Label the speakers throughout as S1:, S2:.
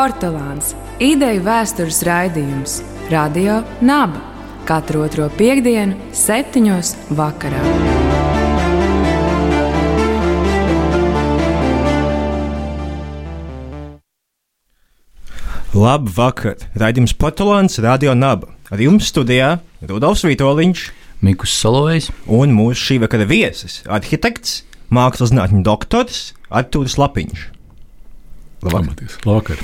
S1: Portugāns - ideju vēstures raidījums Radio Naba katru otro piekdienu, septiņos vakarā.
S2: Labu vakar! Raidījums Portugāns Radio Naba. Ar jums studijā Rudolfs Vitoļņš,
S3: Mikls Solovejs
S2: un mūsu šī vakara viesis - arhitekts, mākslas zinātņu doktors Artūrs Lapiņš.
S4: Labvakar. Labvakar.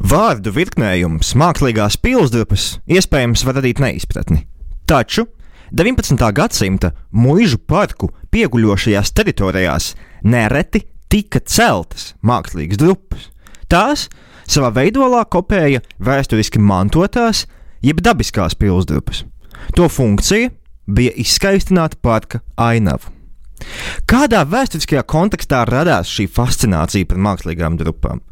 S2: Vārdu virknējums, mākslīgās pilsdrupas iespējams var radīt neizpratni. Taču 19. gadsimta mūžu parku pieguļošajās teritorijās nereti tika celtas mākslīgas drupas. Tās savā veidolā kopēja vēsturiski mantotās, jeb dabiskās pilsdrupas. To funkcija bija izskaistināt parka ainavu. Kādā vēsturiskajā kontekstā radās šī fascinācija par mākslīgām drupām?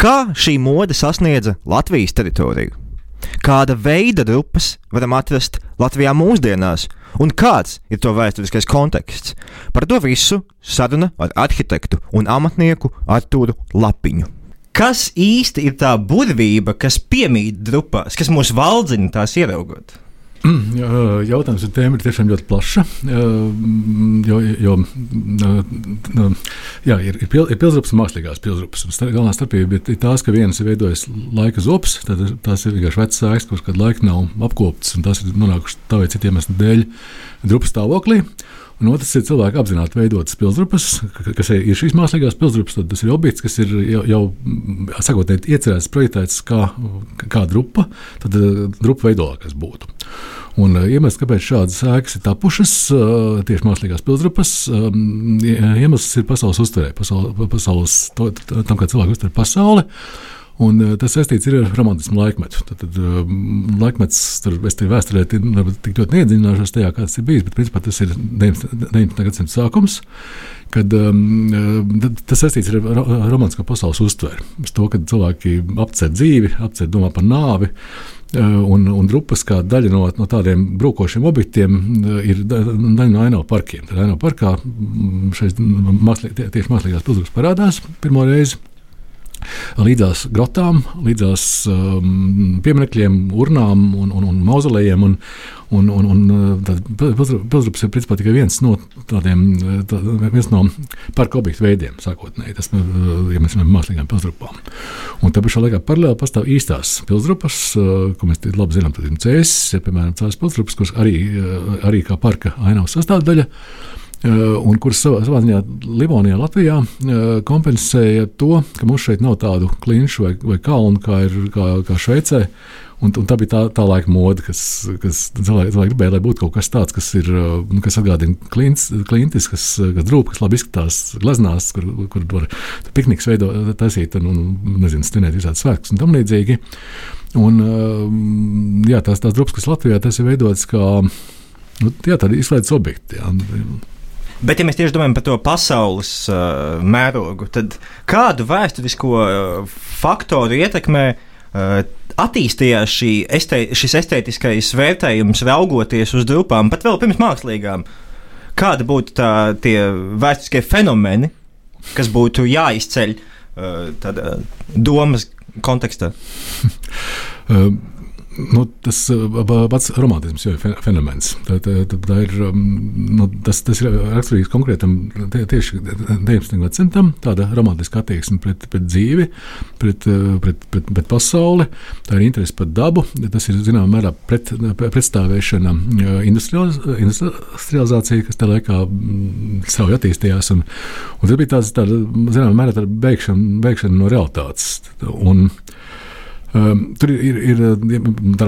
S2: Kā šī mode sasniedza Latvijas teritoriju? Kāda veida drupas varam atrast Latvijā mūsdienās, un kāds ir to vēsturiskais konteksts? Par to visu saruna ar arhitektu un amatnieku Artūru Lapiņu. Kas īsti ir tā burvība, kas piemīt drupās, kas mūs valdzina tās ieraugot?
S4: Jautājums un tēma ir tiešām ļoti plaša. Jo, jo jā, ir, ir, pil, ir pilsgrupas un mākslīgās pilsgrupas. Galvenā starpība ir tās, ka vienas ir veidojas laika zops, tad tās ir vienkārši vecas sēklas, kuras kādu laiku nav apkoptas, un tās ir nonākušas tā vai citiem iemeslu dēļ drupas stāvoklī. Un otrs ir cilvēki apzināti veidotas pilsgrupas, kas ir šīs mākslīgās pilsgrupas. Tas ir objekts, kas ir jau, jau sakotnēji iecerēts, projektēts kā, kā drupa, tad drupa veidolā, kas būtu. Un iemesls, kāpēc šādas sēklas ir tapušas, tieši mākslīgās pilsgrupas, iemesls ir pasaules uztverē, pasaules, pasaules to, tam, kā cilvēki uztver pasauli. Un tas saistīts ar romantismu laikmetu. Tad, tad laikmets, tur es tur vēsturē tik ļoti neiedziļināšos tajā, kāds ir bijis, bet principā tas ir 19. gadsimta sākums. Kad, um, tas saistīts ar romantisko pasaules uztveri. Uz to, ka cilvēki apcer dzīvi, apcer domā par nāvi. Un, un drupas kā daļa no, no tādiem brūkošiem objektiem ir daļa no ainava parkiem. Tad ainava parkā šeit mākslī, tieši mākslīgās pilsētas parādās pirmo reizi līdzās grotām, līdzās um, pieminekļiem, urnām un, un, un mauzolejiem. Un, un, un, un pilsgrupas ir principā tikai viens no tādiem, tā, viens no parka objektu veidiem sākotnēji. Tas, ja mēs runājam mākslīgām pilsgrupām. Un tā pašā laikā paralēli pastāv īstās pilsgrupas, ko mēs labi zinām, tad ir cēsis, ir piemēram tās pilsgrupas, kuras arī, arī kā parka ainavas sastāvdaļa un kuras savā, savā ziņā Livonijā, Latvijā kompensēja to, ka mums šeit nav tādu klinšu vai, vai kalnu kā, ir, kā, kā Šveicē. Un, un tā bija tā, tā laika mode, kas, kas cilvēki, cilvēki gribēja, lai būtu kaut kas tāds, kas, ir, nu, kas atgādina klints, klintis, kas, kas drūp, kas labi izskatās gleznās, kur, kur var pikniks veidot, taisīt un, un nezinu, stinēt visādi svētkus un tam līdzīgi. Un, jā, tās, tās drupas, kas Latvijā, tas ir veidotas kā nu, jā, izslēgts objekti. Jā.
S2: Bet, ja mēs tieši domājam par to pasaules uh, mērogu, tad kādu vēsturisko uh, faktoru ietekmē uh, attīstījās šī este, šis estētiskais vērtējums, raugoties uz drupām, pat vēl pirms mākslīgām? Kādi būtu tā, tie vēsturiskie fenomeni, kas būtu jāizceļ uh, tādā domas kontekstā?
S4: Nu, tas pats romantisms jau ir fenomens. Tā, tā, tā, tā ir, nu, tas, tas ir raksturīgs konkrētam tie, tieši 19. gadsimtam, tāda romantiska attieksme pret, pret dzīvi, pret, pret, pret, pret pasauli. Tā ir interese par dabu. Tas ir zināmā mērā pret, pretstāvēšana industrializācija, kas tajā laikā strauji attīstījās. Un, un tas bija tāds, tāda, zināmā mērā, tāda beigšana, beigšana no realitātes. Un, Um, tur ir, ir, ir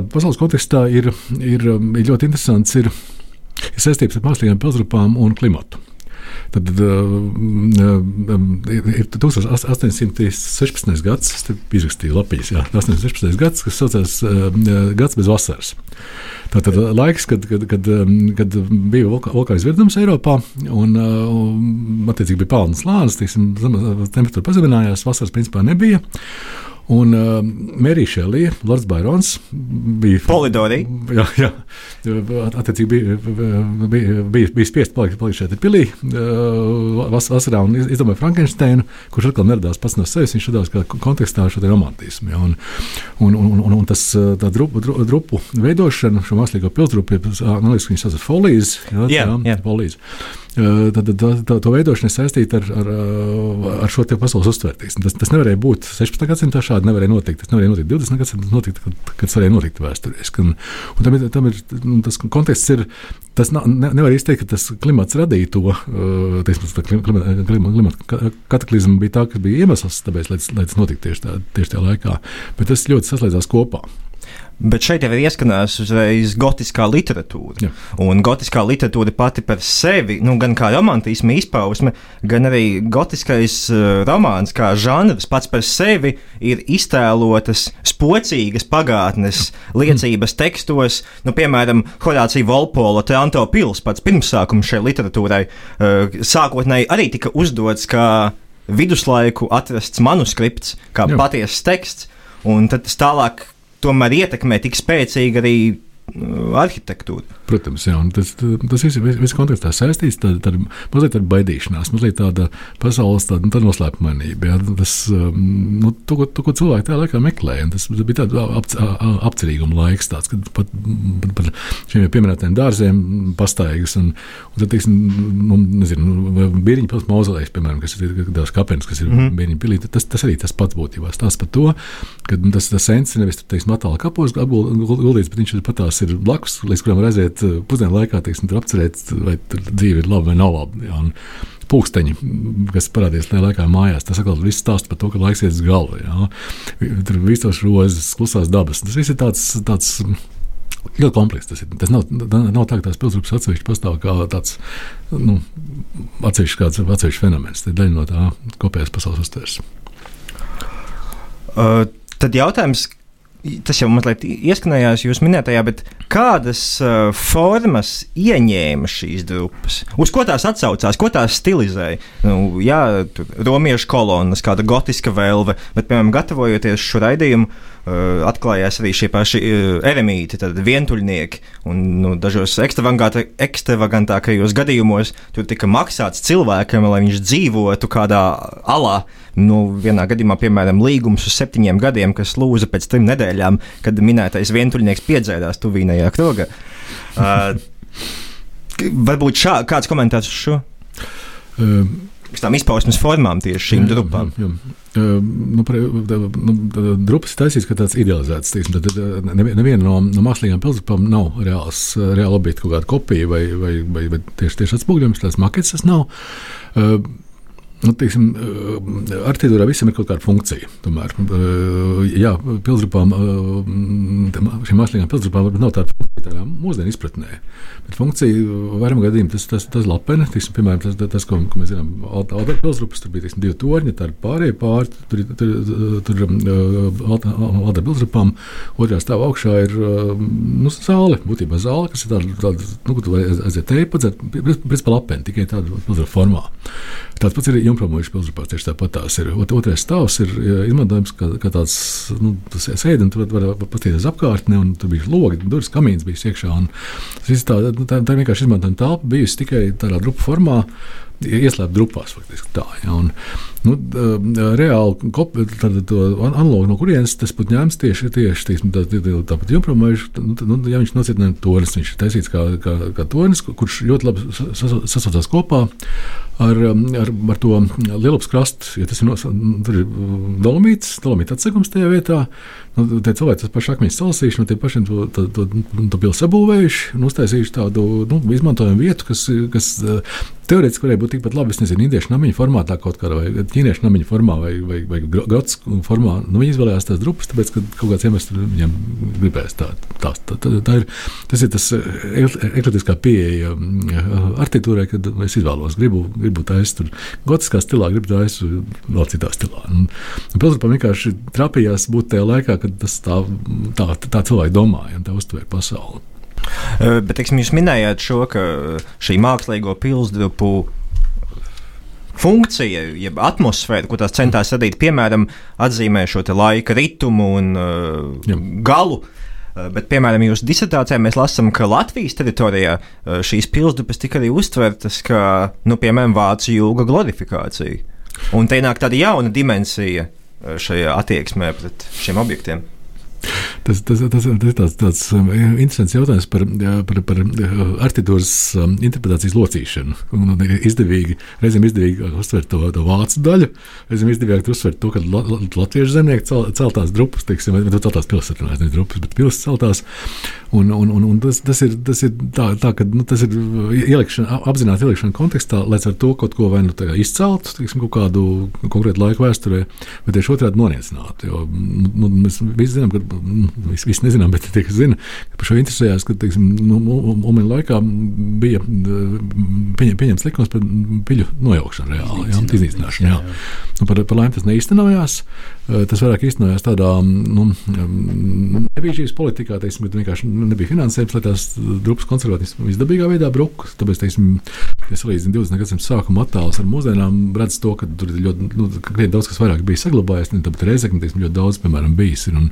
S4: pasaules kontekstā ir, ir, ir ļoti interesants ir, ir saistības ar mākslīgām pilsgrupām un klimatu. Tad uh, ir 1816. gads, kas izrakstīja 1816. gads, kas saucās uh, Gads bez vasaras. Tātad laiks, kad, kad, kad, kad bija vulkāna izvirdums Eiropā, un, un attiecīgi bija pelnas lānis, temperatūra pazeminājās, vasaras principā nebija. Un uh, Mērija Šelija, Lords Bairons bija.
S2: Polidorija.
S4: Jā, jā, attiecīgi bija, bija, bija, bija spiests palikt, palikt šeit pilī uh, vas, vasarā un izdomāja Frankensteinu, kurš atkal neradās pats no sevis. Viņš radās kā kontekstā šo romantismu. Ja, un, un, un, un, un tas tā drupu, drupu veidošana, šo mākslīgo pilsdrupu, liekas, viņi sauc folijas. Jā, jā, jā. jā. Folijas. Tad, tad tā, to veidošana ir saistīta ar, ar, ar šo pasaules uztvērtību. Tas, tas nevarēja būt 16. gadsimtā, šādi nevarēja notikt. Tas nevarēja notikt 20. gadsimtā, notikt, kad, kad tas varēja notikt vēsturiski. Un, un tam ir, tam ir nu, tas konteksts, ir, tas nav, ne, nevar izteikt, ka tas klimats radīja to teiksim, klimata, klimata kataklizmu, bija tā, ka bija iemesls, tāpēc, lai, lai tas notiktu tieši, tā, tieši tajā laikā. Bet tas ļoti saslēdzās kopā.
S2: Bet šeit jau ir ieskanējusi uzreiz gotiskā literatūra. Jā. Un gotiskā literatūra pati par sevi, nu, gan kā romantisma izpausme, gan arī gotiskais uh, romāns, kā žanrs pats par sevi, ir iztēlotas spocīgas pagātnes liecības tekstos. Nu, piemēram, Horācija Volpola Tranto pils pats pirmsākums šai literatūrai uh, sākotnēji arī tika uzdots kā viduslaiku atrasts manuskripts, kā Jā. patiesas teksts. Un tad tas tālāk tomēr ietekmē tik spēcīgi arī uh, arhitektūru.
S4: Protams, jā, tas, tas viss ir vis kontekstā saistīts ar tā, mazliet ar baidīšanās, mazliet tāda pasaules tāda, nu, tā noslēpumainība. Jā, tas, um, nu, to, ko, to, ko cilvēki tajā laikā meklēja, tas bija tāds ap, apcerīguma laiks, tāds, kad pat, pat par šiem pieminētajiem dārziem pastaigas, un, un tad, teiksim, nu, nezinu, Bīriņa pils mauzolējs, piemēram, kas ir tās kapenes, kas ir mm -hmm. Bīriņa pilī, tas, tas arī tas pats būtībā stāsts par to, ka nu, tas, tas sens nevis, teiksim, atāla kapos guldīts, bet viņš ir patās ir blakus, līdz kuram redzēt aiziet eh, pusdienu laikā, teiksim, tur apcerēt, vai tur dzīve ir laba vai nav laba. Jā, Pūksteņi, kas parādījās tajā laikā mājās, tas atkal viss stāsta par to, ka laiks iet uz galvu. Jā. Tur viss tos rozes, klusās dabas. Tas viss ir tāds, tāds ļoti komplekss. Tas, ir. tas nav, nav tā, ka tās pilsētas atsevišķi pastāv kā tāds nu, atsevišķs, kāds, atsevišķs fenomens. Tā ir daļa no tā kopējās pasaules uztveres.
S2: Uh, tad jautājums, tas jau mazliet ieskanējās jūs minētajā, bet kādas uh, formas ieņēma šīs drupas? Uz ko tās atsaucās, ko tās stilizēja? Nu, jā, romiešu kolonas, kāda gotiska velve, bet, piemēram, gatavojoties šo raidījumu, atklājās arī šie paši uh, eremīti, tad vientuļnieki. Un nu, dažos ekstravagantākajos gadījumos tur tika maksāts cilvēkam, lai viņš dzīvotu kādā alā. Nu, vienā gadījumā, piemēram, līgums uz septiņiem gadiem, kas lūza pēc trim nedēļām, kad minētais vientuļnieks piedzērās tuvīnajā krogā. Uh, varbūt šā, kāds komentārs uz šo? Um. Tam izpausmes formām tieši šīm drupām. Jā, jā.
S4: Uh, nu, pre, nu, drupas ir taisīts kā tāds idealizēts. Tīsim, tad, neviena no, no mākslīgām pilsētām nav reāls, reāla objekta kaut kāda kopija vai, vai, vai, vai tieši, tieši atspūgļojums, tās maketes tas nav. Uh, Nu, teiksim, arhitektūrā visam ir kaut kāda funkcija. Tomēr, jā, pilsgrupām, eh, šīm mākslīgām pilsgrupām varbūt nav tāda tādā mūsdienu izpratnē. Bet funkcija vairāk gadījumā tas, tas, tas lapene, tiksim, piemēram, tas, tas, ko, ko mēs zinām, Alberta pilsgrupas, tur bija tiksim, divi torņi, tā ir pārējie pāri, tur, tur, tur Alberta pilsgrupām, otrā stāvā augšā ir nu, zāle, būtībā zāle, kas ir tāda, tāda nu, kur tu vari aiziet teju, padzert, principā lapene, tikai tāda pilsgrupa formā. Tāds pats ir Junkramojuša pilsētā, tieši tāpat tās ir. Ot, otrais stāvs ir izmantojams kā, kā tāds, nu, tas sēdi, un tur var, var paskatīties apkārtnē, un tur bija logi, durvis, kamīns bija iekšā. Tā, tā, tā, tā vienkārši izmantojama telpa bijusi tikai tādā grupu formā ieslēgt grupās. Faktiski, tā, ja, un, nu, reāli analogu no kurienes tas būtu ņemts tieši, tieši tieši, tā, tā, tāpat joprojām, nu, nu, ja viņš nocietināja tornis, viņš ir taisīts kā, kā, kā tornis, kurš ļoti labi sasaucās kopā ar, ar, ar to Lielupas krastu, ja tas ir, no, tur ir dolomīts, dolomīta atsegums tajā vietā, nu, tie cilvēki tas paši akmeņus salasījuši, no tiem pašiem to, to, to, to pilsētu sabūvējuši un uztaisījuši tādu nu, izmantojumu vietu, kas, kas teorētiski varēja būt tikpat labi, es nezinu, indiešu namiņu formātā kaut kādā vai ķīniešu namiņu formā vai, vai, vai grots formā. Nu, viņi izvēlējās tās drupas, tāpēc, ka kaut kāds iemesls viņiem gribēs tā. tā, tā, tā, tā ir, tas ir tas eklektiskā pieeja arhitektūrai, kad es izvēlos, gribu, gribu taisīt tur gotiskā stilā, gribu taisīt vēl citā stilā. Pilsētā vienkārši trapījās būt tajā laikā, kad tas tā, tā, tā cilvēki domāja un tā uztvēra pasauli.
S2: Bet, teiksim, jūs minējāt šo, ka šī mākslīgo pilsdrupu funkcija, jeb atmosfēra, ko tās centās radīt, piemēram, atzīmē šo laika ritmu un uh, Jā. galu. Uh, bet, piemēram, jūsu disertācijā mēs lasām, ka Latvijas teritorijā uh, šīs pilsdupes tika arī uztvertas kā, nu, piemēram, vācu jūga glorifikācija. Un te nāk tāda jauna dimensija uh, šajā attieksmē pret šiem objektiem.
S4: Tas, tas, tas, tas ir tāds, tāds um, interesants jautājums par, par, par uh, arhitektūras um, interpretācijas locīšanu. Un izdevīgi, reizēm izdevīgi uzsvērt to, to vācu daļu, reizēm izdevīgi uzsvērt to, ka la, latviešu zemnieki cel, celtās drupas, teiksim, celtās pilsētās, ne drupas, bet pilsētas celtās. Un, un, un, un tas, tas, ir, tas ir tā, tā ka nu, tas ir ielikšana, apzināti ielikšana kontekstā, lai ar to kaut ko vai nu izceltu, teiksim, kaut kādu konkrētu laiku vēsturē, vai tieši otrādi noniecinātu. Jo nu, mēs visi zinām, ka visi, visi nezinām, bet tie, kas zina, par šo interesējās, ka teiksim, nu, Umēna laikā bija pieņem, pieņemts likums par piļu nojaukšanu reāli, jā, iznīcināšanu. Jā. Nu, par, par laimi tas neīstenojās. Tas vairāk īstenojās tādā nu, nebija šīs politikā, teiksim, bet vienkārši nebija finansējums, lai tās drupas konservatīvas izdabīgā veidā bruktu. Tāpēc, teiksim, ja salīdzinām 20. gadsimta sākuma attēlus ar mūsdienām, redz to, ka tur ļoti nu, daudz kas vairāk bija saglabājies. Tāpat reizekni ļoti daudz, piemēram, bijis. Ir, un,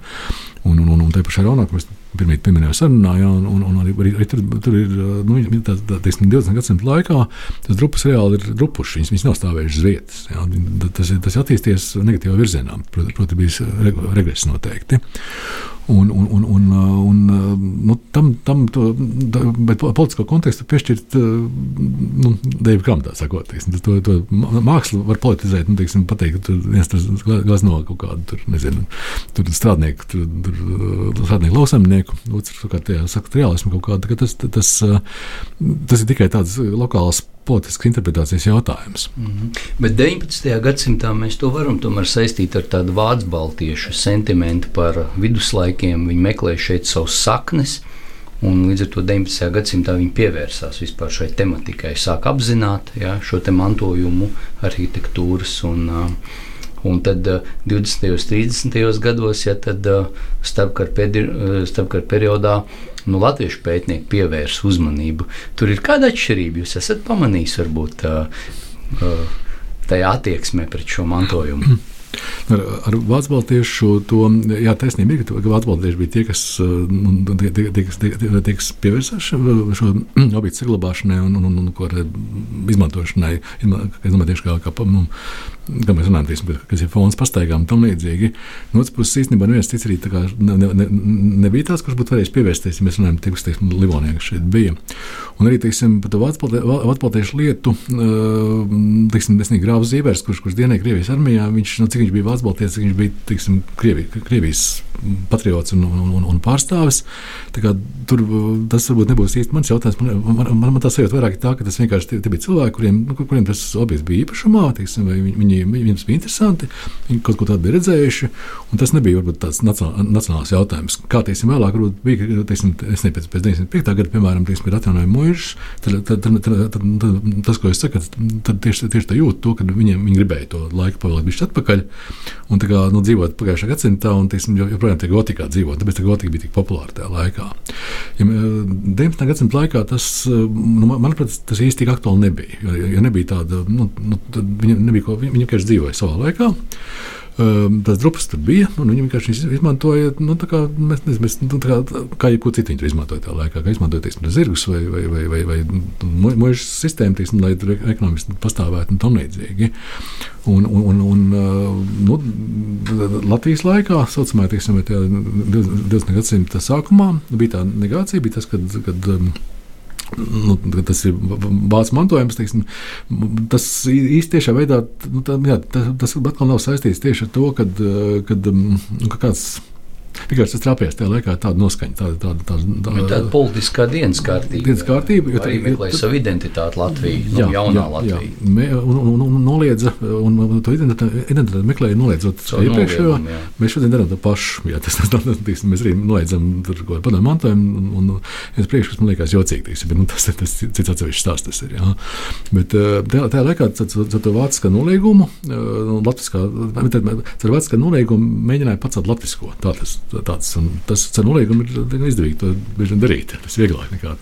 S4: un, un, un, un tā pašā raunā, ko mēs pirmie pieminējām sarunā, ja, un, un, un arī, arī, tur, tur ir nu, tā, tā, teiksim, 20. gadsimta laikā tas drupas reāli ir drupuši, viņas, viņas nav stāvējušas uz vietas. Ja, tas, tas attīstījies negatīvā virzienā, proti, proti bijis regress noteikti. Un, un, un, un, un nu, tam, tam to, bet politisko kontekstu piešķirt nu, Dievu grāmatā, sakot, teiksim, to, to mākslu var politizēt, nu, teiksim, pateikt, ka tur viens tur glazno kaut kādu, tur, nezinu, tur strādnieku, tur, tur strādnieku lauksaimnieku, otrs, kā tie saka, realismu kaut kādu, ka tas, tas, tas ir tikai tāds lokāls politisks interpretācijas jautājums. Mm
S3: -hmm. Bet 19. gadsimtā mēs to varam saistīt ar tādu vācu baltiešu sentimentu par viduslaikiem. Viņi meklē šeit savus saknes. Un līdz ar to 19. gadsimtā viņi pievērsās vispār šai tematikai, sāk apzināt ja, šo mantojumu, arhitektūras un uh, Un tad 20. un 30. gados, ja tad starpkara peri starp periodā nu, latviešu pētnieki pievērsa uzmanību. Tur ir kāda atšķirība, jūs esat pamanījis varbūt tajā attieksmē pret šo mantojumu.
S4: Ar, ar Vācu baltiešu to jā, taisnība ir, ka Vācu baltieši bija tie, kas, nu, tie, tie, tie, tie, kas pievērsās šo, šo objektu saglabāšanai un, un, un, un izmantošanai. Tieši kā, kā nu, kā mēs runājam, tiesim, kas ir fons pastaigām un tam līdzīgi. No otras puses, īstenībā neviens cits arī ne, ne, ne, nebija tāds, kurš būtu varējis pievērsties, ja mēs runājam par teiksim, Livonijā, kas šeit bija. Un arī teiksim, par to vācu lietu, teiksim, desmit grāvs Zīvers, kurš, kurš dienēja Krievijas armijā, viņš, nu, cik viņš bija baltietis, cik viņš bija, teiksim, Krievi, Krievijas patriots un, un, un, un pārstāvis. Kā, tur tas varbūt nebūs īsti mans jautājums. Man, man, man, man tas sajūta vairāk tā, ka tas vienkārši tie, tie bija cilvēki, kuriem, nu, kuriem tas objekts bija īpašumā, teiksim, vai viņi, viņi, viņiem bija interesanti, viņi kaut ko tādu bija redzējuši. Tas nebija varbūt tāds nacionāls jautājums. Kā teiksim, vēlāk bija, teiksim, nezinu, pēc, pēc 95. gada, piemēram, teiksim, ir atjaunojumi tad, tas, ko es saku, tad tieši, tieši tā jūt to, ka viņiem, viņi gribēja to laiku pavilkt bišķi atpakaļ un kā, nu, dzīvot pagājušā gadsimtā, un teiksim, joprojām tie gotikā dzīvot, tāpēc tā gotika bija tik populāra tajā laikā. Ja, 19. gadsimta laikā tas, nu, manuprāt, tas īsti tik aktuāli nebija, jo, jo nebija tāda, nu, nu, viņa nebija, ko, viņa vienkārši dzīvoja savā laikā. Um, tas drupas tur bija, un viņi vienkārši izmantoja, nu, kā, mēs, mēs, nu, kā, kā jebko citu viņi tur izmantoja tajā laikā, kā izmantoja, teiksim, zirgus vai, vai, vai, vai, vai mūža sistēmu, teiksim, lai ekonomiski pastāvētu un tam līdzīgi. Un, un, un, un nu, Latvijas laikā, saucamā, teiksim, 20. gadsimta sākumā, bija tā negācija, bija tas, kad, kad Nu, tas ir vācu mantojums. Teiksim, tas īstenībā tiešā veidā nu, tā, jā, tas, tas atkal nav saistīts tieši ar to, kad, kad, nu, ka kāds Vienkārši tas trapējās tajā laikā tāda noskaņa, tāda, tāda, tāda,
S3: tāda, tāda politiskā dienas kārtība.
S4: Dienas kārtība
S3: jo arī meklēja savu identitāti Latviju, nu, jā, nu, jaunā jā, Latvija. Jā,
S4: me, un, un, un, noliedza, un, to identitāti, meklēja noliedzot iepriekšējo. Mēs šodien darām to pašu. Jā, tas, tas, tas, tas, mēs arī noliedzam tur kaut kādu padomu mantojumu, un, un viens priekš, kas man liekas jocīgi, tīsi, bet nu, tas, tas, cits atsevišķs stāsts tas ir. Jā. Bet tajā, tajā laikā ar to vāciskā noliegumu, latviskā, ar vāciskā noliegumu mēģināja pacelt latvisko. Tā tas tāds, tas ar noliegumu ir izdevīgi to bieži darīt. Tas ir vieglāk nekā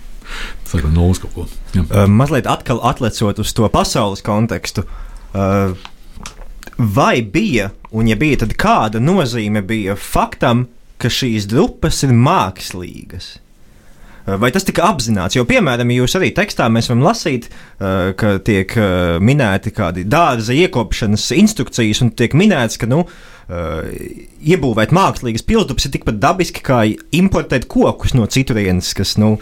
S4: sākot no nulles kaut ko. Jā.
S2: Uh, mazliet atkal atlecot uz to pasaules kontekstu. Uh, vai bija, un ja bija, tad kāda nozīme bija faktam, ka šīs drupas ir mākslīgas? Vai tas tika apzināts? Jo, piemēram, jūs arī tekstā mēs varam lasīt, ka tiek minēti kādi dārza iekopšanas instrukcijas, un tiek minēts, ka nu, iebūvēt mākslīgas pilsdrupes ir tikpat dabiski kā importēt kokus no citurienes, kas nu,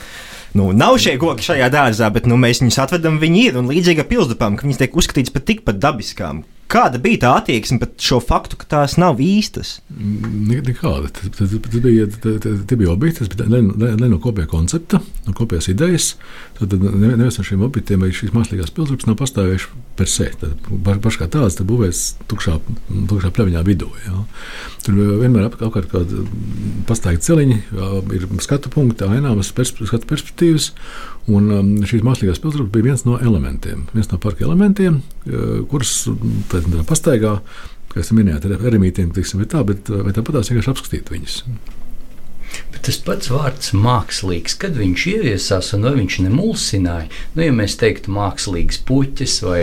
S2: nu, nav šie koki šajā dārzā, bet nu, mēs viņus atvedam, viņi ir un līdzīgi ar pilsdrupām, ka viņas tiek uzskatītas par tikpat dabiskām. Kāda bija tā attieksme pret šo faktu, ka tās nav īstas?
S4: Nekāda. Tas bija, bija objekts, bet ne, ne, ne no kopējā koncepta, no kopējās idejas. Tad neviens no šiem objektiem vai šīs mākslīgās pilsētas nav pastāvējuši per se. Pašā kā tāds būvēs tukšā, tukšā pleviņā vidū. Ja. Tur vienmēr apkārt kāda pastāvīga celiņa, ir skatu punkti, aināmas persp skatu perspektīvas. Un um, šīs mākslīgās pilsētas bija viens no elementiem, viens no parka elementiem, kurus pastaigā, kā jūs minējāt, ar eremītiem, tiksim, tā, bet tāpat tās vienkārši apskatīt viņus.
S3: Tas pats vārds mākslīgs, kad viņš ieviesās un vai viņš nemulsināja, nu, ja mēs teiktu mākslīgs puķis vai,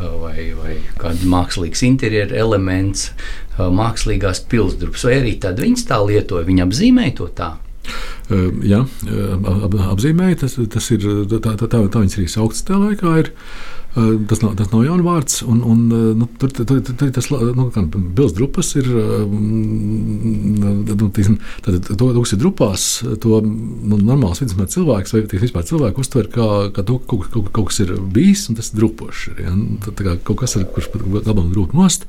S3: vai, vai kāds mākslīgs interjera elements, mākslīgās pilsdrupas, vai arī tad viņas tā lietoja, viņa apzīmēja to tā.
S4: Jā, ap, apzīmēja, tas, tas ir tā, tā, tā, tā viņas arī sauktas tajā laikā. Ir. Tas nav, tas nav jauns vārds. Un, un, nu, tur, tur, tur, tas nu, bildes grupas ir. Nu, tīsim, tad, to, kas ir grupās, to nu, normāls vidusmēra cilvēks vai vispār cilvēks uztver kā, kā to, ka kaut, kaut, kaut kas ir bijis un tas ir drupošs. Ja? Tad, kā, kaut kas, ir, kurš labam drupu nost.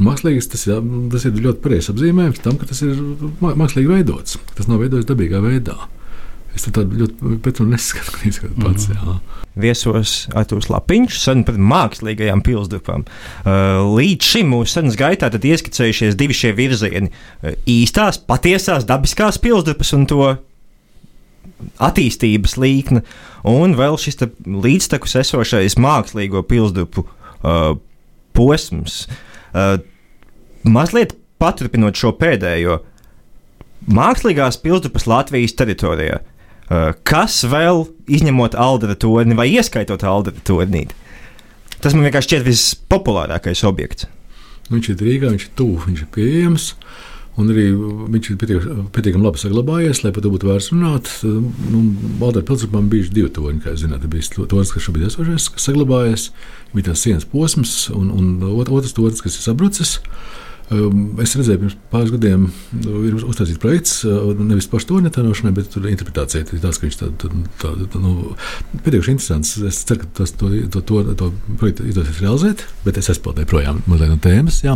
S4: Mākslīgs tas, jā, tas ir ļoti pareizs apzīmējums tam, ka tas ir mākslīgi veidots. Tas nav veidots dabīgā veidā. Es tādu ļoti pēc tam neskatu pats. Mm. Jā
S2: viesos Artūrs Lapiņš, sen par mākslīgajām pilsdrupām. Uh, līdz šim mūsu sarunas gaitā tad ieskicējušies divi šie virzieni uh, - īstās, patiesās, dabiskās pilsdrupas un to attīstības līkne, un vēl šis līdztekus esošais mākslīgo pilsdrupu uh, posms. Uh, mazliet paturpinot šo pēdējo, mākslīgās pilsdrupas Latvijas teritorijā. Eh, kas vēl, izņemot Aldera torni vai ieskaitot Aldera tornīti? Tas man vienkārši šķiet vispopulārākais objekts.
S4: Viņš ir Rīgā, viņš ir tuvu, viņš ir pieejams. Un arī viņš ir pietiekami labi saglabājies, lai par to būtu vērts runāt. Nu, Valdē pilsētā bija divi torņi, kā jūs zināt. Bija tornis, kas šobrīd esošais, kas saglabājies, bija tās sienas posms, un, un otrs tornis, kas ir sabrucis. Ehm, es redzēju, pirms pāris gadiem nu, ir uztaisīts projekts, eh, nevis pašu to netēnošanai, bet interpretācija. Tas, viņš tā, tā, tā, tā nu, pietiekami interesants. Es ceru, ka tas to, to, to, to projektu izdosies realizēt, bet es aizpildīju projām mazliet no tēmas. Jā.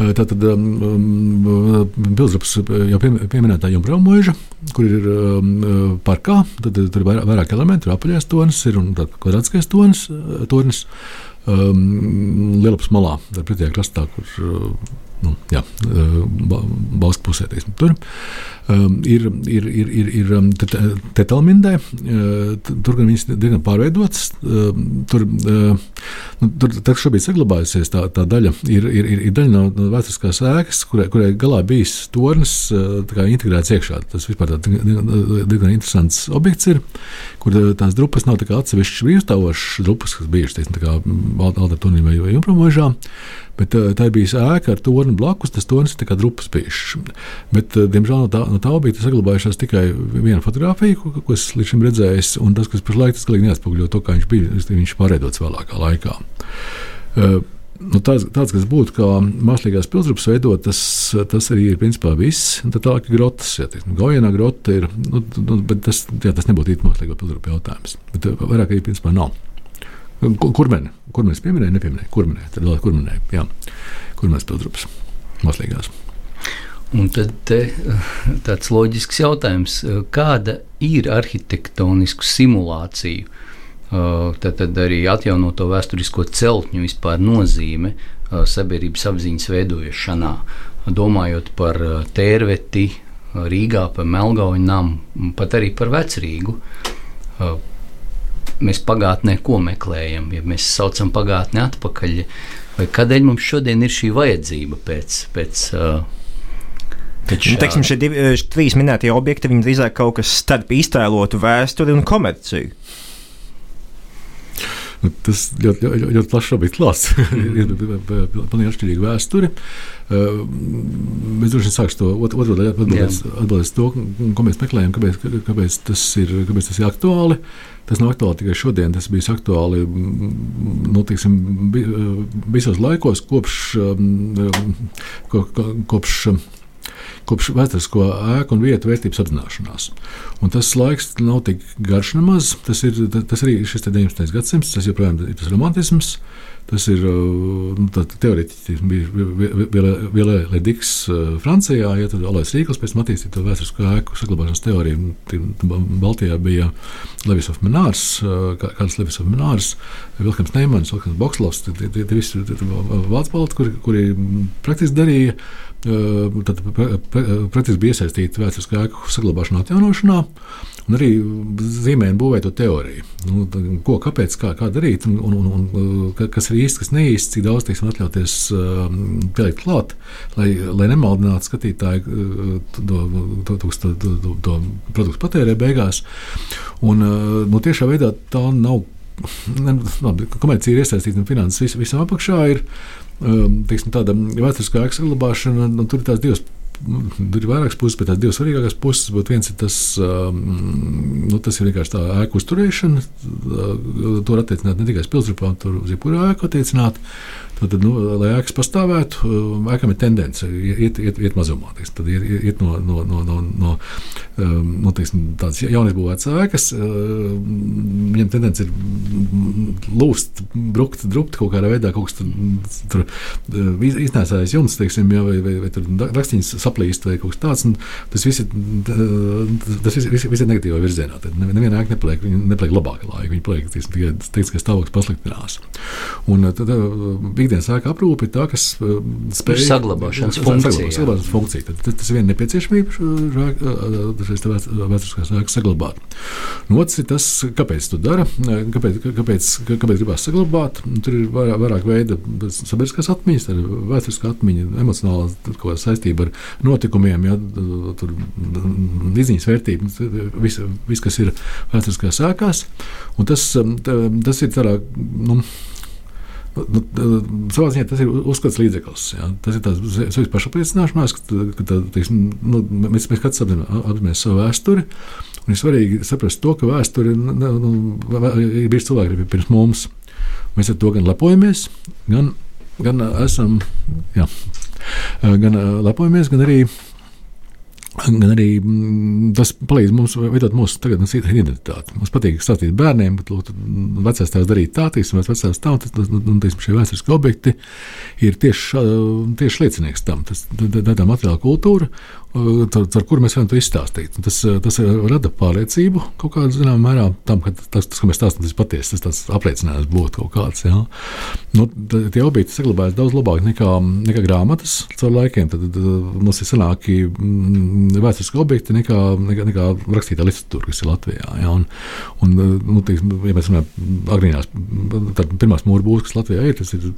S4: Eh, tātad um, ehm, Pilsdrups jau pieminētā Jumbrau mūža, kur ir um, parkā, tad tur ir vairāk, vairāk elementi, ir apaļais tonis, ir un kvadrātiskais tonis. tonis um, Lielupas malā, pretējā krastā, kur uh, nu, jā, valsts pusē. Teiksim, tur um, ir, ir, ir, ir, ir tetelmindē, tur gan viņas diezgan pārveidotas. Tur, nu, tur tā, šobrīd saglabājusies tā, tā daļa, ir, ir, ir, ir daļa no, vēsturiskās ēkas, kurai, kurai galā bijis tornis integrēts iekšā. Tas vispār diezgan interesants objekts ir, kur tās drupas nav atsevišķas brīvstāvošas drupas, kas bijušas, teiksim, tā kā Alda Tonī vai Jumpromožā. Bet uh, tā bija ēka ar torni blakus, tas tornis ir drupas bijis. Bet, uh, diemžēl, no tā, no tā objekta saglabājušās tikai viena fotografija, ko, ko es līdz šim redzēju, un tas, kas pašlaik tas galīgi neatspoguļo to, kā viņš bija, viņš pārveidots vēlākā laikā. Uh, Nu, tāds, tāds, kas būtu kā mākslīgās pilsētas veidot, tas, tas arī ir principā viss. Tad tālāk ir grotas. Ja, Gaujienā grota ir, nu, nu, bet tas, jā, tas nebūtu īsti mākslīgo pilsētu jautājums. Bet vairāk arī principā nav. Kurmeni, kurmenis pieminēja, nepieminēja. Kurmenē, tad vēl kurmenē, jā. Kurmenis pilsdrupas, mākslīgās.
S3: Un tad te, tāds loģisks jautājums, kāda ir arhitektonisku simulāciju, tad, tad arī atjaunoto vēsturisko celtņu vispār nozīme sabiedrības apziņas veidošanā, domājot par tērveti Rīgā, par Melngauju namu, pat arī par Vecrīgu mēs pagātnē ko meklējam, ja mēs saucam pagātni atpakaļ, vai kādēļ mums šodien ir šī vajadzība pēc. pēc uh,
S2: Nu, teiksim, šie divi, trīs minētie objekti drīzāk kaut kas starp iztēlotu vēsturi un komerciju.
S4: Nu, tas ļoti, ļoti, ļoti plašs šobrīd klāsts. ir pilnīgi atšķirīga vēsture. Mēs droši vien sāksim to otru daļu atbildēt to, ko mēs meklējam, kāpēc, kāpēc, tas ir, kāpēc tas ir aktuāli. Tas nav aktuāli tikai šodien, tas bija aktuāli nu, tiksim, visos laikos, kopš, ko, kopš kopš vēsturisko ēku un vietu vērtības apzināšanās. Un tas laiks nav tik garš nemaz. Tas ir tas arī šis 19. gadsimts, tas joprojām ir tas romantisms. Tas ir uh, nu, teorētiski bija Vilēla Diks uh, Francijā, ja tad Alais Rīkls pēc tam attīstīja to vēsturisko ēku saglabāšanas teoriju. Baltijā bija Levis of Menārs, uh, kāds Levis of Menārs, Vilkams Neimans, Vilkams Bokslovs, tie visi vācu balti, kuri, kuri praktiski darīja tad praktiski bija iesaistīti vēsturiskā ēku saglabāšanā, atjaunošanā, un arī zīmēja un būvēja to teoriju. Nu, ko, kāpēc, kā, kā darīt, un, un, un, un kas ir īsti, kas neīsti, cik daudz teiksim, atļauties pielikt klāt, lai, lai nemaldinātu skatītāju to, to, to, to, to, to produktu patērē beigās. Un, nu, tiešā veidā tā nav. Labi, komercija ir iesaistīta un finanses vis, visam apakšā ir Ehm, teiksim, tāda vēsturiskā saglabāšana, nu, tur ir tās divas Tur ir vairākas puses, bet tās divas svarīgākās puses, bet viens ir tas, um, nu, tas ir vienkārši tā ēku uzturēšana. To var attiecināt ne tikai uz pilsētām, tur uz jebkuru ēku attiecināt. Tad, nu, lai ēkas pastāvētu, ēkam ir tendence iet, iet, iet mazumā. Teiksim, tad iet, iet no, no, no, no, no, no teiksim, tādas jaunizbūvētas ēkas. Viņam tendence ir lūst, brukt, drupt kaut kādā veidā, kaut kas tur, tur iznēsājas jumts, teiksim, jā, vai, vai, vai tur rakstiņas saplīst vai kaut kas tāds. Tas viss ir, tas viss, viss, viss ir negatīvā virzienā. Tad neviena ēka nepaliek, nepaliek labāka laika. Viņa paliek tikai teiks, ka stāvoklis pasliktinās. Un tad ikdienas ēka aprūpe ir tā, kas spēj
S3: saglabāšanas funkciju.
S4: Saglabāšanas funkcija. Tad, tas ir viena nepieciešamība šīs vēsturiskās ēkas saglabāt. Un otrs ir tas, kāpēc to dara, kāpēc, kāpēc, kāpēc gribās saglabāt. Tur ir vairāk, vairāk veida sabiedriskās atmiņas, vēsturiskā atmiņa, emocionāla saistība ar notikumiem, ja, tur izziņas vērtība, viss, vis, kas ir vēsturiskās sēkās. Tas, tas ir tādā. Nu, Nu, savā ziņā tas ir uzskats līdzeklis. Jā. Tas ir tāds savs pašapliecināšanās, ka, ka tā, teiksim, nu, mēs, mēs katrs apzināmies savu vēsturi. Ir svarīgi saprast to, ka vēsture nu, ir bijusi cilvēki pirms mums. Mēs ar to gan lepojamies, gan, gan esam. Jā, gan lepojamies, gan arī Gan arī mm, tas palīdz mums veidot mūsu tagadnes identitāti. Mums patīk stāstīt bērniem, ka vecais tēvs darīja tā, teiksim, vecais tā, un, teiksim, šie vēsturiskie objekti ir tieši, tieši liecinieks tam. Tas ir tā materiāla kultūra, ar, ar kuru mēs varam to izstāstīt. Tas, tas rada pārliecību kaut kādā zināmā mērā tam, ka tas, tas ko mēs stāstām, tas patiesi, tas, apliecinājums būtu kaut kāds. Jā. Nu, tie objekti saglabājas daudz labāk nekā, nekā grāmatas caur laikiem. Tad, tad mums ir senāki mm, vēsturiski objekti nekā, nekā, nekā rakstītā literatūra, kas ir Latvijā. Jā. Un, un, nu, teiks, ja mēs runājam agrīnās, tad pirmās mūra būs, kas Latvijā ir, tas ir.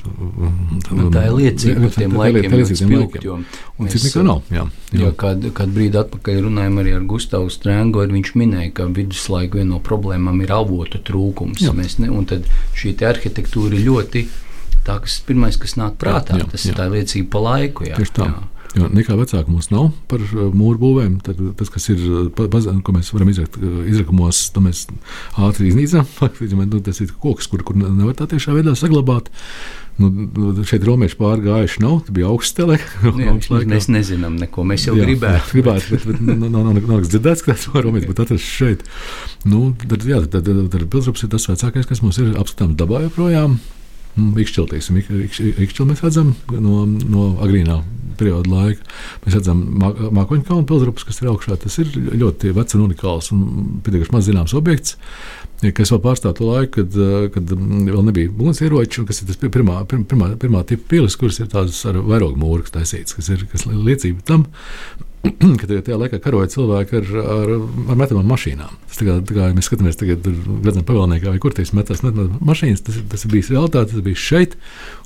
S3: Nu, tā ir liecība par tiem laikiem. Tā ir liecība par tiem laikiem.
S4: Un cits nekā nav. Jā, jā.
S3: Jo, kādu, kādu brīdi atpakaļ runājām arī ar Gustavu Strēngu, viņš minēja, ka viduslaiku viena no problēmām ir avotu trūkums. Ne, un tad šī arhitektūra ir ļoti tā, kas pirmais, kas nāk prātā, jā, jā, tas jā. ir tā liecība pa laiku. Jā,
S4: Tieši tā. Jā. Jo nekā vecāka mums nav par uh, mūru būvēm. Tad tas, kas ir, uh, ko mēs varam izrakt uh, izrakumos, to mēs ātri iznīcām. Nu, tas ir koks, kur, kur nevar tā tiešā veidā saglabāt. Nu, nu, šeit romieši pārgājuši nav, tas bija augsts telekons.
S3: Mēs nezinām neko, mēs jau jā, gribētu.
S4: gribētu, bet, bet nav, nav, nav, nav dzirdēts, ka tas var romieši būt atrasts šeit. Nu, tad, jā, tad, tad, tad, tad pilsrups ir tas vecākais, kas mums ir apskatāms dabā joprojām. Ikšķilties, ikšķil mēs redzam no, no agrīnā perioda laika. Mēs redzam mākoņu kalnu pilsrupas, kas ir augšā. Tas ir ļoti vecs un unikāls un pietiekami maz zināms objekts kas vēl pārstāv to laiku, kad, kad mm, vēl nebija ugunsieroči, un kas ir tas pirmā, pirmā, pirmā tipa pilis, kuras ir tādas ar vairogu mūru taisītas, kas ir kas liecība tam. ka tajā laikā karoja cilvēki ar, ar, ar metamām mašīnām. Tas, tā kā, tā kā mēs skatāmies tagad, redzam, pavēlniekā vai kur tīs metas mašīnas, tas, tas ir bijis realitāte, tas bija šeit,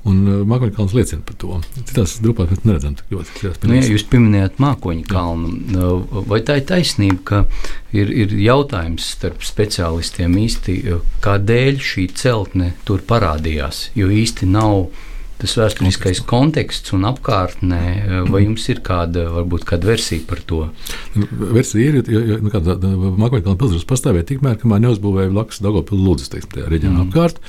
S4: un uh, Mākoņu kalns liecina par to. Citās grupās mēs neredzam tik ļoti.
S3: Nu, ja jūs pieminējat Mākoņu kalnu, uh, vai tā ir taisnība, ka ir, ir jautājums starp speciālistiem īsti, uh, kādēļ šī celtne tur parādījās, jo īsti nav tas vēsturiskais konteksts un apkārtnē, vai jums ir kāda, varbūt, kāda versija par to?
S4: Versija ir, jo, jo nu, Makroņkalna pilsētas pastāvēja tikmēr, kamēr neuzbūvēja blakus Dagopilu lūdzes, teiksim, tajā reģionā mm. apkārt.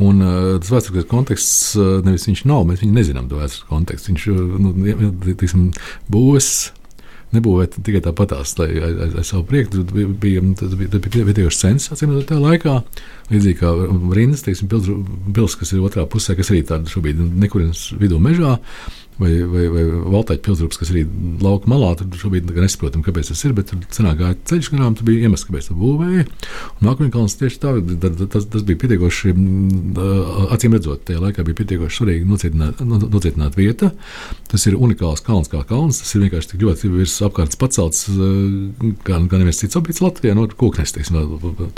S4: Un uh, tas vēsturiskais konteksts, uh, nevis viņš nav, mēs viņu nezinām, to vēsturiskā kontekstu. Viņš, nu, teiksim, būs nebūvēt tikai tāpatās, lai aiz, savu prieku. Bija, bija, tas bija, bija pietiekoši sens, atcīm redzot, tajā laikā. Līdzīgi kā rindas, teiksim, pils, kas ir otrā pusē, kas arī tāda šobrīd nekurienes vidū mežā vai, vai, vai Valtāņu pilsgrupas, kas arī lauka malā. Tur šobrīd nesaprotam, kāpēc tas ir, bet tur senāk gāja ceļš garām, tur bija iemesls, kāpēc to būvēja. Nākamajā kalnā tieši tā, tas, tas bija pietiekoši, acīm redzot, tajā laikā bija pietiekoši svarīgi nocietināt, nocietināt vieta. Tas ir unikāls kalns kā kalns, tas ir vienkārši tik ļoti virs apkārtnes pacelts, kā, kā neviens cits objekts Latvijā, no koknes, teiksim,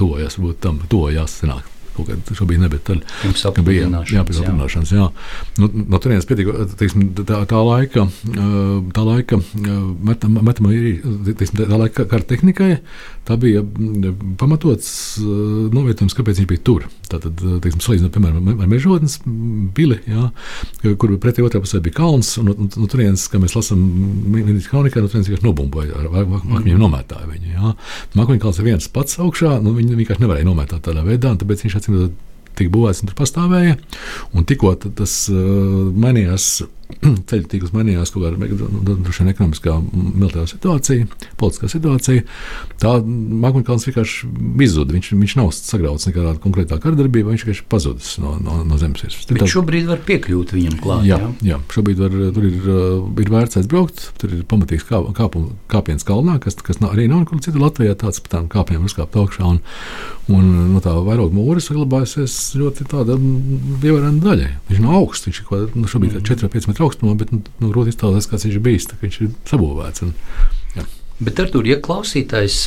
S4: tojās, varbūt tam tojās senāk kaut kāda šobrīd ne, bet tad bija jā, pēc apvienošanas. Jā. Nu, no turienes pietika, teiksim, tā, tā laika, tā laika metamā ir, teiksim, tā laika kara tehnikai, tā bija pamatots novietojums, kāpēc viņš bija tur. Tātad, teiksim, salīdzinot, piemēram, ar mežotnes pili, jā, kur pretī otrā pusē bija kalns, un no, no turienes, kā mēs lasām, Minētas kronikā, no turienes vienkārši nobumboja ar akmeņiem nomētāju viņu. Mākoņu kalns ir viens pats augšā, nu, viņi vienkārši nevarēja nomētāt tādā veidā, un tāpēc viņš atcīm redzot tika būvēts un tur pastāvēja. Un tikko tas uh, mainījās ceļu tīkls mainījās kaut kādā veidā, ekonomiskā, militārā situācija, politiskā situācija. Tā Makmēkāns vienkārši izzuda. Viņš, viņš nav sagrauts nekādā konkrētā kardarbībā, viņš vienkārši pazudis no, no, no zemes.
S3: Tā šobrīd var piekļūt viņam klāt.
S4: Jā, jā? jā šobrīd var, tur ir, ir vērts aizbraukt. Tur ir pamatīgs kā, kāpu, kāpiens kalnā, kas, kas nav, arī nav nekur citur Latvijā. Tāds pa tām kāpiem uzkāpt augšā. Un, un no tā vairāk mūris saglabājusies ļoti tāda ievērojama daļa. Viņš nav augsts, viņš ir nu, šobrīd mm. 4-5 metru augstumā, bet nu, nu, grūti iztēloties, kāds viņš ir bijis. Viņš ir sabūvēts. Un,
S3: jā. bet, Artur, ja klausītājs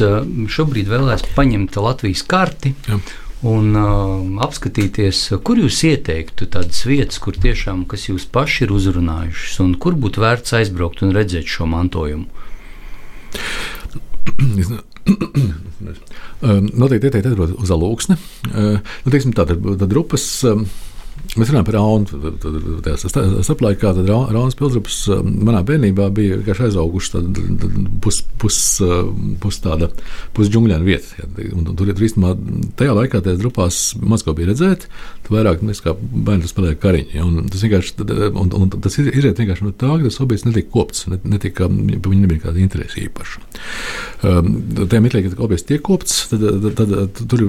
S3: šobrīd vēlēs paņemt Latvijas karti. Jā. Un uh, apskatīties, kur jūs ieteiktu tādas vietas, kur tiešām kas jūs paši ir uzrunājušas, un kur būtu vērts aizbraukt un redzēt šo mantojumu?
S4: Noteikti ieteikt atbraukt uz Alūksni. Nu, teiksim, tā, tad, tad grupas Mēs runājam par Raunu. Starplaikā Raunas pilsgrupas um, manā bērnībā bija vienkārši aizauguši pus, pus, um, pus tāda pusdžungļaina vieta. Ja, un, tur ir īstenībā tajā laikā tajās grupās maz ko bija redzēt. Tu vairāk mēs kā bērni spēlēja kariņu. Ja, un tas vienkārši, un, un tas izriet vienkārši no tā, ka tas objekts netika kopts, netika, viņam nebija kāda interesa īpaša. Um, tajā mirklī, kad objekts tiek kopts, tad, tad, tad, tad tur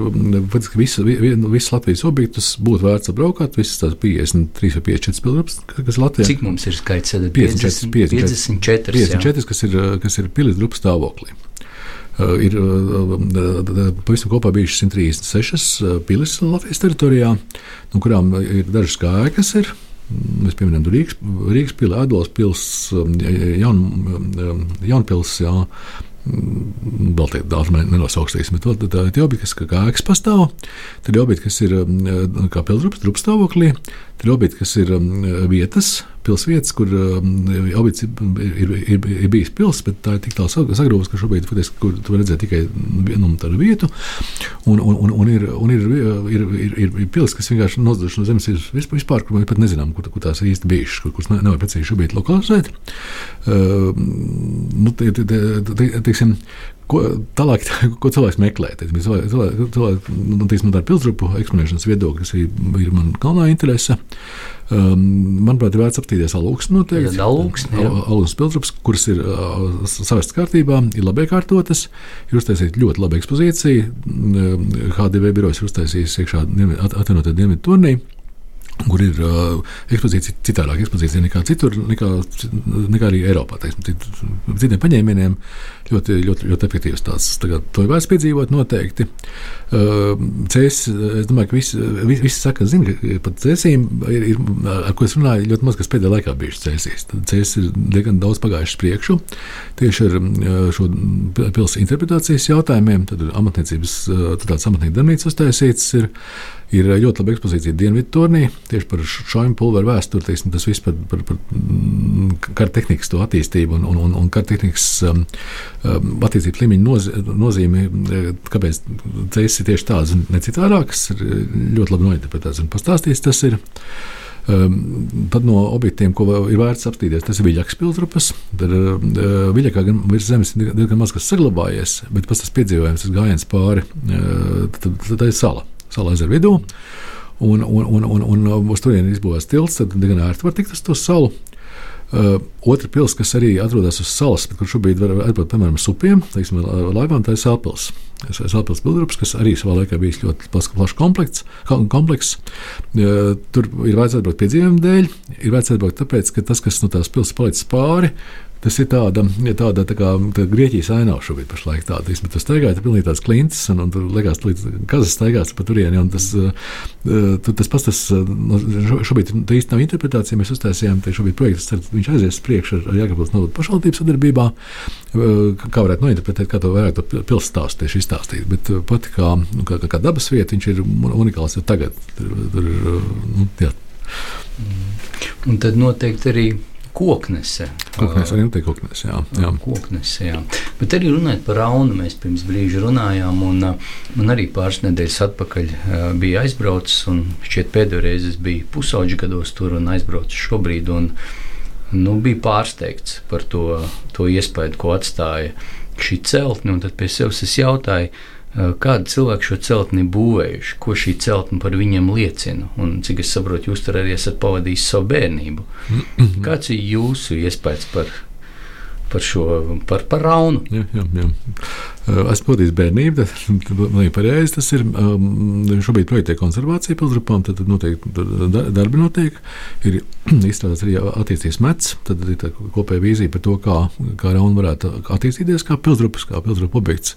S4: faktiski visas vis Latvijas objektus būtu vērts apbraukāt visas tās 53 vai 54 pilsētas, kas ir Latvijā.
S3: Cik mums ir skaits?
S4: 54, 54, 54, 54 kas ir, kas ir pilsētas grupas stāvoklī. Uh, ir uh, pavisam kopā bijušas 136 pilis Latvijas teritorijā, no kurām ir dažas kājas, ir. Mēs pieminam Rīgas, Rīgas pili, Ādolas pilsēta, Jaun, Jaunpils, jā, vēl tādu daudz nenosauksim, bet tā ir objekti, kas kā ēkas pastāv, tad objekti, kas ir kā pilsgrupas, drupas stāvoklī, tad ir objekti, kas ir vietas, pilsvietas, kur um, objekts ir, ir, ir, bijis pilsēta, bet tā ir tik tālu sagrūsta, ka šobrīd faktiski, kur tu redzēt tikai vienu tādu vietu. Un, un, un, un ir, un ir, ir, ir, ir, pilsēta, kas vienkārši nozaduši no zemes vispār, kur mēs pat nezinām, kur, kur tās īsti bijušas, kur, kuras nevar precīzi šobrīd lokalizēt. Uh, nu, te, te, te, te, teiksim, Ko, tālāk, ko cilvēks meklē? Cilvēks, nu, teiksim, tā ir pilsgrupu eksponēšanas viedokļa, kas ir, ir man galvenā interese. Um, manuprāt, ir vērts apstīties alūksni noteikti. Alūksnes pilsgrupas, kuras ir uh, savestas kārtībā, ir labi iekārtotas, ir uztaisīta ļoti laba ekspozīcija. HDV birojas ir uztaisījis iekšā atvienotā dienvidu turnī. kur ir uh, ekspozīcija citādāk ekspozīcija nekā citur, nekā, nekā arī Eiropā. Teiksim, citiem paņēmieniem ļoti, ļoti, ļoti efektīvs tāds. Tagad to ir vērts piedzīvot noteikti. Uh, cēs, es domāju, ka visi, visi, saka, zina, ka pat cēsīm, ir, ir, ar ko es runāju, ļoti maz kas pēdējā laikā bijuši cēsīs. Cēs ir diezgan daudz pagājušas priekšu tieši ar šo pilsētas interpretācijas jautājumiem. Tad amatniecības, tad tāds amatnieku darbnīcas uztaisīts ir. Ir ļoti laba ekspozīcija Dienvidu turnī tieši par šādu pulveru vēsturi. Teiksim, tas viss par, par, par mm, kara tehnikas attīstību un, un, un, un kara tehnikas um, attīstības līmeņa noz, nozīmi. Eh, kāpēc tas ir tieši tāds un ne citādāks, ir ļoti labi nointerpretēts un pastāstīts. Tas ir. Um, tad no objektiem, ko ir vērts apstīties, tas ir viļņas pilsrupas. Tad uh, viļņā gan virs zemes ir diezgan maz kas saglabājies, bet pats tas piedzīvojums, tas gājiens pāri, uh, tad, tad ir sala sala ezera vidū. Un, un, un, un, un uz turieni izbūvēts tilts, tad diezgan ērti var tikt uz to salu. Uh, otra pilsēta, kas arī atrodas uz salas, bet kur šobrīd var atbraukt piemēram ar supiem, teiksim, laivām, tā ir Sēlpils. Sēlpils pilsgrups, kas arī savā laikā bijis ļoti plašs komplekss. kompleks. Uh, tur ir vajadzēja atbraukt piedzīvojumu dēļ, ir vajadzēja atbraukt tāpēc, ka tas, kas no tās pilsētas palicis pāri, Tas ir tāda, tāda tā kā tā Grieķijas ainava šobrīd pašlaik tāda. Vismaz tas staigāja, tas pilnīgi tāds klints, un, un tur liekas, līdz kazas staigās pa turieni, un tas, uh, tas pats, tas uh, šobrīd tā īsti nav interpretācija, mēs uztaisījām, te šobrīd projekts, cer, viņš aizies priekš ar, ar Jāgapils novadu pašvaldības sadarbībā, kā varētu nointerpretēt, kā to varētu pilsētas stāstu tieši izstāstīt, bet pati kā, nu, kā, kā dabas vieta, viņš ir unikāls jau tagad. Tur, tur, nu, jā.
S3: Un tad noteikti arī koknese.
S4: Koknese arī notiek koknese, jā. jā.
S3: Koknese, jā. Bet arī runājot par Raunu, mēs pirms brīža runājām, un man arī pāris nedēļas atpakaļ bija aizbraucis, un šķiet pēdējo reizi es biju pusauģi gados tur un aizbraucis šobrīd, un nu, bija pārsteigts par to, to iespēju, ko atstāja šī celtne, un tad pie sevis es jautāju, Eh, kādi cilvēki šo celtni būvējuši, ko šī celtne par viņiem liecina. Un, cik es saprotu, jūs tur arī esat pavadījis savu bērnību. Kāds ir jūsu iespējas par, par šo par, par raunu?
S4: Jā, jā, jā. Esmu pavadījis bērnību, tas ir pareizi. Tas ir šobrīd projektē konservācija pilsgrupām, tad noteikti darbi notiek. Ir izstrādāts arī attīstības mets, tad ir tā kopēja vīzija par to, kā, kā rauna varētu attīstīties kā pilsgrupas, kā pilsgrupa objekts.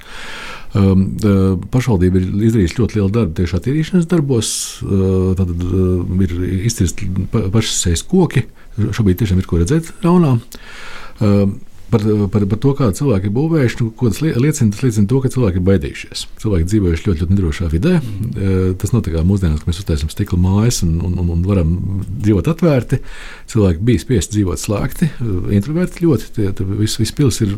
S4: Pašvaldība ir izdarījusi ļoti lielu darbu tieši attīrīšanas darbos. Tad ir izcirsti pašas sejas koki. Šobrīd tiešām ir ko redzēt raunā. Par, par, par to, kā cilvēki ir būvējuši, nu, ko tas liecina. Tas liecina to, ka cilvēki ir baidījušies. Cilvēki dzīvojuši ļoti, ļoti nedrošā vidē. Mm. Tas notiek mūsdienās, kad mēs uztaisām stikla mājas un, un, un, un varam dzīvot atvērti. Cilvēki bija spiesti dzīvot slēgti, introverti ļoti. Viss vis pils ir,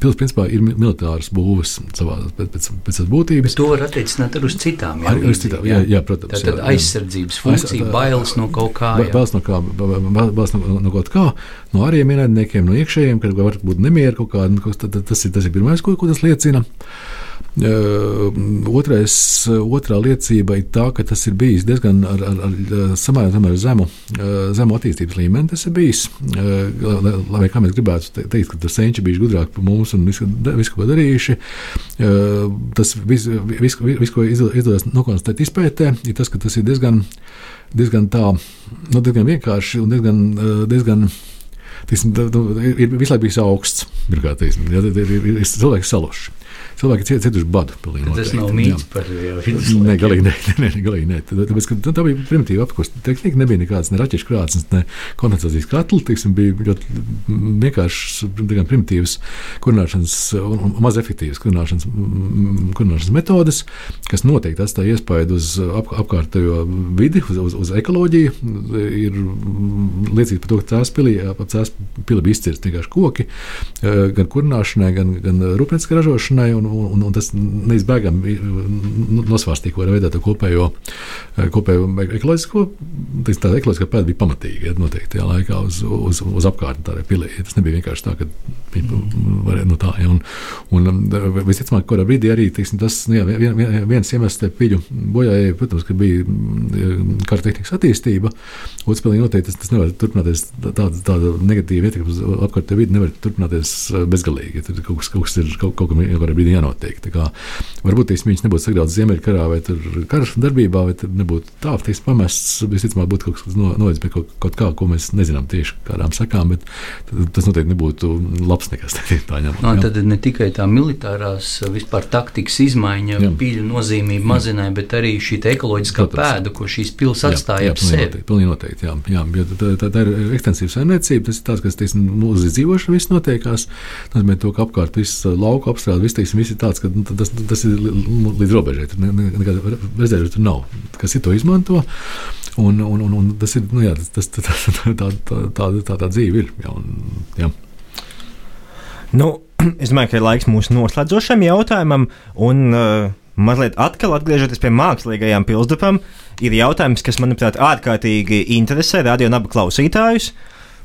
S4: pils, principā, ir militāras būves savā, pēc, pēc, pēc būtības.
S3: Bet to var attiecināt arī uz citām.
S4: Jā, ar, uz citām jā, jā, protams.
S3: Tā tad aizsardzības funkcija, bailes no kaut kā. Jā.
S4: Bailes no, kā, bailes no, no kaut kā, no ārējiem ienaidniekiem, no iekšējiem, kad var būt nemiera kaut kāda. Nu, tad, tas, ir, tas ir pirmais, ko, ko tas liecina. Uh, otrais, otrā liecība ir tā, ka tas ir bijis diezgan ar, ar, ar samērā, samērā zemu, zemu attīstības līmeni. Tas ir bijis, uh, lai kā mēs gribētu teikt, ka senči bija gudrāk par mums un visu, visu ko darījuši. Uh, tas viss, vis, vis, ko izdodas nokonstatēt izpētē, ir tas, ka tas ir diezgan, diezgan tā, nu, diezgan vienkārši un diezgan, diezgan tiksim, ir visu laiku bijis augsts. Pirmkārt, ja, ir, ir, ir cilvēki saluši. Cilvēki ir cietuši badu.
S3: Tas nav mīts par
S4: viduslaikiem. Nē, galīgi nē. nē, galīgi nē. Tāpēc, ka, tā bija primitīva apkusta tehnika, nebija nekādas ne raķešu krāsnes, ne kondensācijas katli. Tiksim, bija ļoti vienkāršs, primitīvs kurināšanas un maz efektīvs kurināšanas, kurināšanas metodes, kas noteikti atstāja iespaidu uz ap, apkārtējo vidi, uz, uz, uz ekoloģiju. Ir liecīgi par to, ka tās pilī, ap tās pili bija izcirsti vienkārši koki, gan kurināšanai, gan, gan rūpnieciskai ražošanai. Un, un, un, tas neizbēgami nu, nosvārstīja, ko veidā to kopējo, kopējo ekoloģisko, tā ekoloģiskā pēda bija pamatīga, ja, noteikti tajā laikā uz, uz, uz apkārtni tādai pilī. Tas nebija vienkārši tā, ka viņi varēja no tā, ja, un, Un um, visticamāk, kurā brīdī arī teiksim, tas nu, jā, vien, vien, viens iemesls te piļu bojājai, protams, ka bija mm, kara tehnikas attīstība. Otrs pilnīgi noteikti tas, tas nevar turpināties, tāda, tāda negatīva ietekme uz apkārtējo vidi nevar turpināties uh, bezgalīgi. Tur kaut kas, kaut kas ir kaut, kaut kam kādā brīdī jānotiek. Kā, varbūt teiksim, viņš nebūtu sagrauts Ziemeļkarā vai kara darbībā, vai nebūtu tā, teiksim, pamests. Visticamāk, būtu kaut kas novedis pie kaut, kaut kā, ko mēs nezinām tieši kādām sakām, bet tas noteikti nebūtu labs nekas. Tā ņemot,
S3: no, tad ne tikai tā militārās vispār taktikas izmaiņa, pīļu nozīmība mazināja, bet arī šī ekoloģiskā Protams. pēda, ko šīs pils atstāja ap sevi.
S4: Pilnīgi noteikti, jā. jā tā, tā, tā ir ekstensīva saimniecība, tas ir tāds, kas, teiksim, nu, uz izdzīvošanu viss notiekās. Tas nozīmē to, ka apkārt viss lauku apstrāde, viss, teiksim, viss ir tāds, ka nu, tas, tas ir līdz robežai. Tur nekāda rezerve tur nav. Kas ir to izmanto? Un, un, un, un tas ir, nu jā, tas, tas, tā, tā, tā, tā, tā, tā, dzīve ir. Jā, un, jā.
S2: Nu, es domāju, ka ir laiks mūsu noslēdzošam jautājumam. Un, uh, Mazliet atkal atgriežoties pie mākslīgajām pilsdrupām, ir jautājums, kas, manuprāt, ārkārtīgi interesē radio nabu klausītājus.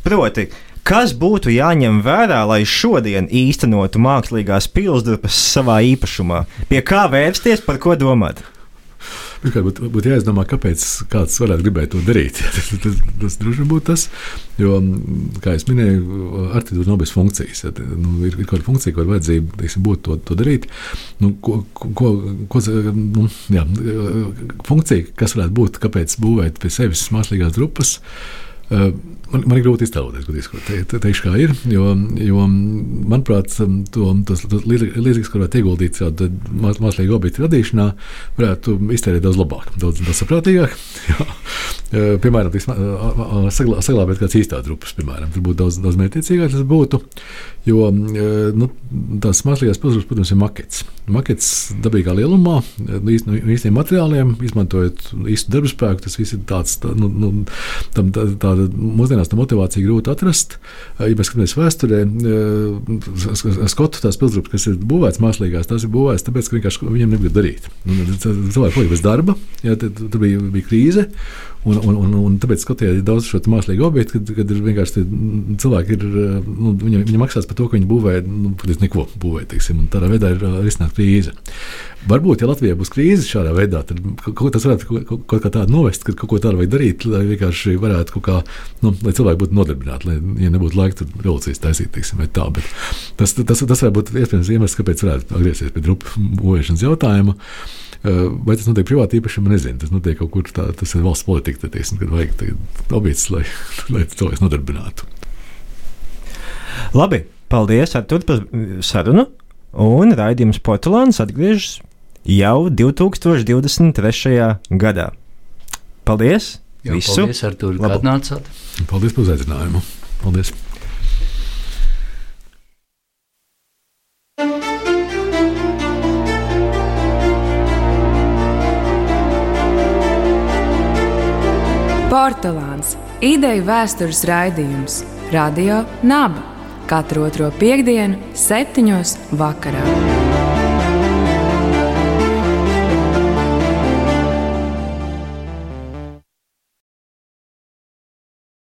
S2: Proti, kas būtu jāņem vērā, lai šodien īstenotu mākslīgās pilsdrupas savā īpašumā? Pie kā vērsties, par ko domāt?
S4: Pirmkārt, būtu būt jāizdomā, kāpēc kāds varētu gribēt to darīt. tas, tas, tas droši vien būtu tas, jo, kā jau minēju, arhitektūra nav bez funkcijas. Ja, nu, ir, ir kāda funkcija, kāda vajadzība teiksim, būtu to, to darīt. Nu, ko, ko, ko, nu, jā, funkcija, kas varētu būt, kāpēc būvēt pie sevis mākslīgās grupas. Uh, Man, man ir grūti iztēloties, ko te, te, teikšu, kā ir. Jo, jo manuprāt, to, tas līdzeklis, ko varētu ieguldīt tādu mākslīgu objektu radīšanā, varētu iztērēt daudz labāk, daudz, daudz saprātīgāk. piemēram, saglabāt kādas īstās drupas, piemēram, tur būtu daudz, daudz mērķiecīgāk tas būtu. Jo nu, tās mākslīgās pilsētas, protams, ir makets. Makets dabīgā lielumā, no īstiem materiāliem, izmantojot īstu darbu spēku. Tas viss ir tāds, tā, nu, nu, tā, tāda mūsdienās tā motivācija grūti atrast. Ja mēs skatāmies vēsturē, skotu tās pilsētas, kas ir būvētas mākslīgās, tās ir būvētas tāpēc, ka vienkārši viņiem negrib darīt. Cilvēki palika bez darba, ja tur bija, bija krīze. Un, un, un, un tāpēc skatījās, ir daudz šo mākslīgu objektu, kad, kad ir vienkārši cilvēki, ir, nu, viņi, viņi maksās par to, ka viņi būvē, nu, neko būvē, teiksim, un tādā veidā ir risināta krīze. Varbūt, ja Latvijā būs krīze šādā veidā, tad kaut tas varētu kaut, kaut, kaut kā tādu novest, ka kaut ko tādu vajag darīt, lai vienkārši varētu kaut kā, nu, lai cilvēki būtu nodarbināti, lai ja nebūtu laika tur revolūcijas taisīt, teiksim, vai tā. Bet tas, tas, tas varētu būt iespējams iemesls, kāpēc varētu atgriezties pie drupu būvēšanas jautājuma. Vai tas notiek privāti īpašumā, nezinu. Tas notiek kaut kur tā, tas ir valsts politika, tad, teiksim, kad vajag objekts, lai, lai cilvēks nodarbinātu.
S2: Labi, paldies ar turpmāko sarunu. Un raidījums Portugāns atgriežas jau 2023. gadā. Paldies!
S3: Jā, visu! Paldies, Artur, ka atnācāt!
S4: Paldies par uzaicinājumu! Paldies!
S1: Portugāns - ideju vēstures raidījums. Radio Naba. Katru otro piekdienu, septiņos vakarā.